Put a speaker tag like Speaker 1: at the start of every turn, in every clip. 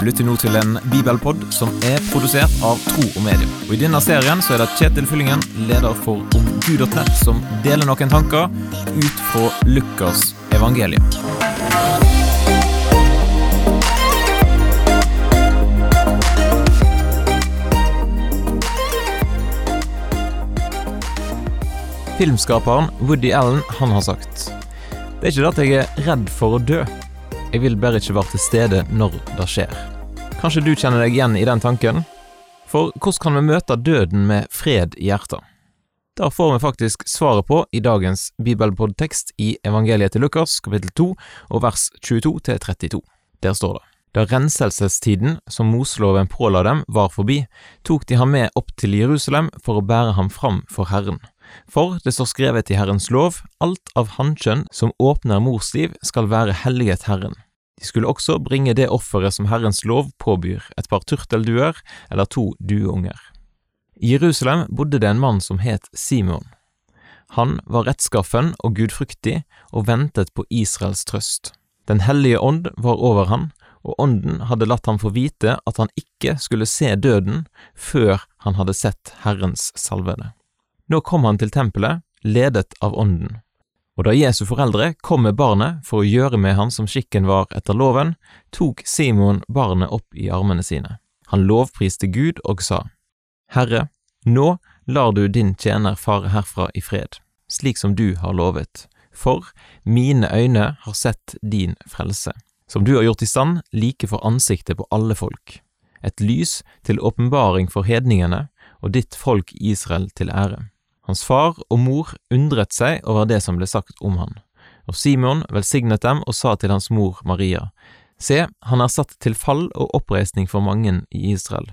Speaker 1: Du lytter nå til en bibelpod som er produsert av Tro og Medier. Og I denne serien så er det Kjetil Fyllingen, leder for omgud.nett, som deler noen tanker ut fra Lukas evangelium. Filmskaperen Woody Allen han har sagt Det er ikke det at jeg er redd for å dø. Jeg vil bare ikke være til stede når det skjer. Kanskje du kjenner deg igjen i den tanken? For hvordan kan vi møte døden med fred i hjertet? Det får vi faktisk svaret på i dagens bibelpodtekst i evangeliet til Lukas, kapittel 2, og vers 22 til 32. Der står det. Da renselsestiden som Moseloven påla dem var forbi, tok de ham med opp til Jerusalem for å bære ham fram for Herren. For det står skrevet i Herrens lov, alt av hannkjønn som åpner mors liv skal være helliget Herren. De skulle også bringe det offeret som Herrens lov påbyr, et par turtelduer eller to dueunger. I Jerusalem bodde det en mann som het Simon. Han var rettskaffen og gudfryktig og ventet på Israels trøst. Den hellige ånd var over han, og ånden hadde latt ham få vite at han ikke skulle se døden før han hadde sett Herrens salvede. Nå kom han til tempelet, ledet av ånden. Og da Jesu foreldre kom med barnet for å gjøre med han som skikken var etter loven, tok Simon barnet opp i armene sine. Han lovpriste Gud og sa, Herre, nå lar du din tjener fare herfra i fred, slik som du har lovet, for mine øyne har sett din frelse, som du har gjort i stand like for ansiktet på alle folk, et lys til åpenbaring for hedningene og ditt folk Israel til ære. Hans far og mor undret seg over det som ble sagt om han, og Simon velsignet dem og sa til hans mor Maria, Se, han er satt til fall og oppreisning for mange i Israel,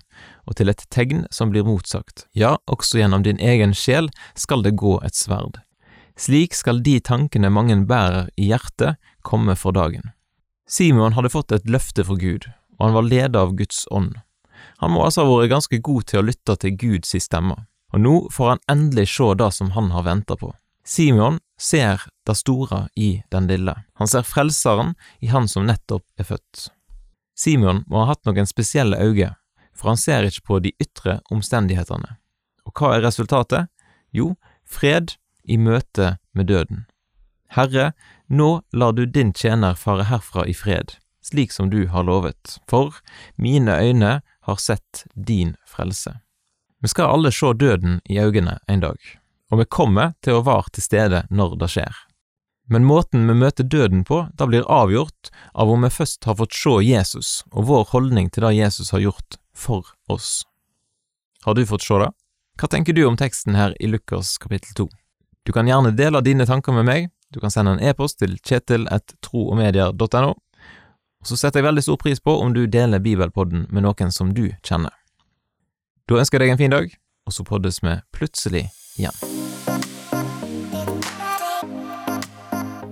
Speaker 1: og til et tegn som blir motsagt, ja, også gjennom din egen sjel skal det gå et sverd. Slik skal de tankene mange bærer i hjertet, komme for dagen. Simon hadde fått et løfte fra Gud, og han var leder av Guds ånd. Han må altså ha vært ganske god til å lytte til Guds stemme, og nå får han endelig se det som han har venta på. Simon ser det store i den lille. Han ser frelseren i han som nettopp er født. Simon må ha hatt noen spesielle øyne, for han ser ikke på de ytre omstendighetene. Og hva er resultatet? Jo, fred i møte med døden. Herre, nå lar du din tjener fare herfra i fred, slik som du har lovet, for mine øyne har sett din frelse. Vi skal alle se døden i øynene en dag og vi kommer til å være til stede når det skjer. Men måten vi møter døden på, da blir avgjort av om vi først har fått se Jesus og vår holdning til det Jesus har gjort for oss. Har du fått se det? Hva tenker du om teksten her i Lukas kapittel 2? Du kan gjerne dele dine tanker med meg, du kan sende en e-post til kjetil.troogmedier.no, og så setter jeg veldig stor pris på om du deler bibelpodden med noen som du kjenner. Da ønsker jeg deg en fin dag, og så poddes vi plutselig igjen.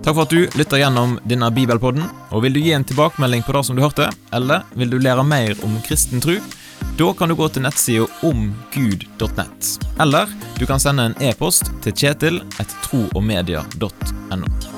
Speaker 1: Takk for at du lytter gjennom denne bibelpodden. og Vil du gi en tilbakemelding på det som du hørte, eller vil du lære mer om kristen tro? Da kan du gå til nettsida omgud.nett. Eller du kan sende en e-post til kjetil etter troogmedia.no.